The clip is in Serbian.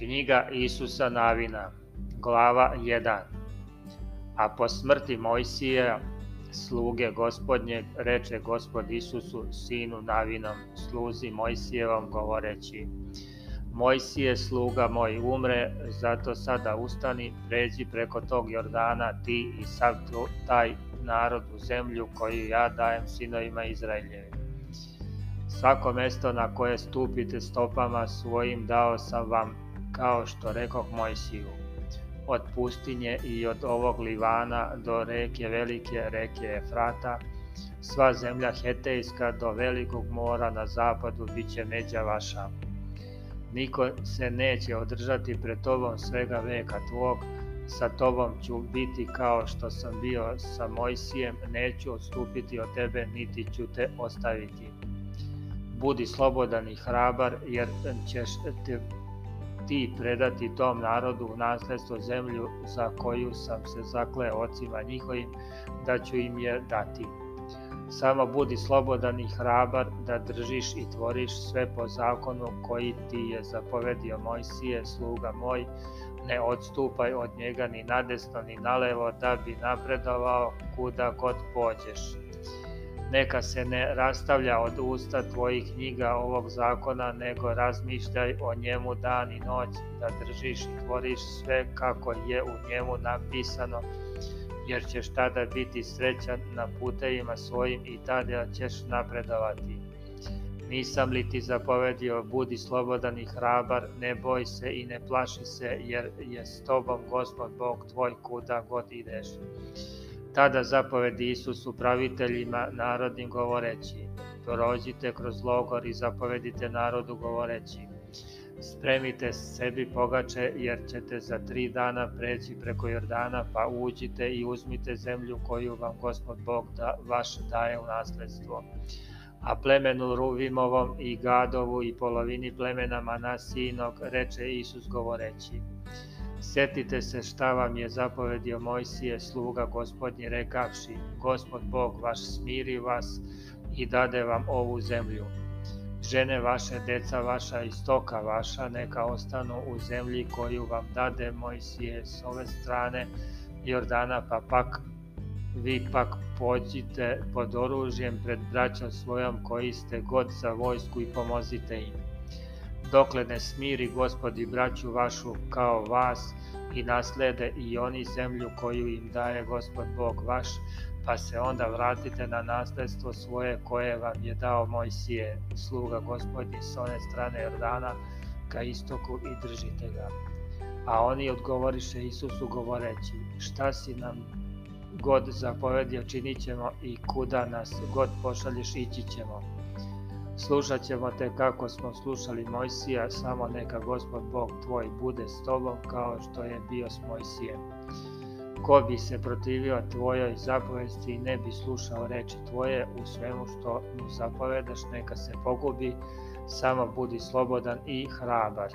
Knjiga Isusa Navina, glava 1 A po smrti Mojsija, sluge gospodnje, reče gospod Isusu, sinu Navinom, sluzi Mojsijevom, govoreći Mojsije, sluga moj, umre, zato sada ustani, pređi preko tog Jordana, ti i sav taj narod u zemlju koju ja dajem sinovima Izraeljevi. Svako mesto na koje stupite stopama svojim dao sam vam kao što rekoh Mojsiju, od pustinje i od ovog Livana do reke velike reke Efrata, sva zemlja Hetejska do velikog mora na zapadu bit će međa vaša. Niko se neće održati pred tobom svega veka tvog, sa tobom ću biti kao što sam bio sa Mojsijem, neću odstupiti od tebe niti ću te ostaviti. Budi slobodan i hrabar jer ćeš te ti predati tom narodu u nasledstvo zemlju za koju sam se zakleo ocima njihovim da ću im je dati. Samo budi slobodan i hrabar da držiš i tvoriš sve po zakonu koji ti je zapovedio Mojsije, sluga moj, ne odstupaj od njega ni nadesno ni nalevo da bi napredovao kuda god pođeš neka se ne rastavlja od usta tvojih knjiga ovog zakona, nego razmišljaj o njemu dan i noć, da držiš i tvoriš sve kako je u njemu napisano, jer ćeš tada biti srećan na putevima svojim i tada ćeš napredovati. Nisam li ti zapovedio, budi slobodan i hrabar, ne boj se i ne plaši se, jer je s tobom Gospod Bog tvoj kuda god ideš tada zapovedi Isus praviteljima narodnim govoreći, prođite kroz logor i zapovedite narodu govoreći, spremite sebi pogače jer ćete za tri dana preći preko Jordana pa uđite i uzmite zemlju koju vam gospod Bog da, vaš daje u nasledstvo. A plemenu Ruvimovom i Gadovu i polovini plemena Manasinog reče Isus govoreći, Setite se šta vam je zapovedio Mojsije, sluga gospodnji rekavši, gospod Bog vaš smiri vas i dade vam ovu zemlju. Žene vaše, deca vaša i stoka vaša neka ostanu u zemlji koju vam dade Mojsije s ove strane Jordana, pa pak vi pak pođite pod oružjem pred braćom svojom koji ste god za vojsku i pomozite im dokle ne smiri gospodi braću vašu kao vas i naslede i oni zemlju koju im daje gospod Bog vaš, pa se onda vratite na nasledstvo svoje koje vam je dao Mojsije, sluga gospodnji s one strane Jordana ka istoku i držite ga. A oni odgovoriše Isusu govoreći, šta si nam god zapovedio činit ćemo i kuda nas god pošalješ ići ćemo. Slušat ćemo te kako smo slušali Mojsija, samo neka gospod Bog tvoj bude s tobom kao što je bio s Mojsijem. Ko bi se protivio tvojoj zapovesti i ne bi slušao reči tvoje u svemu što mu zapovedaš, neka se pogubi, samo budi slobodan i hrabar.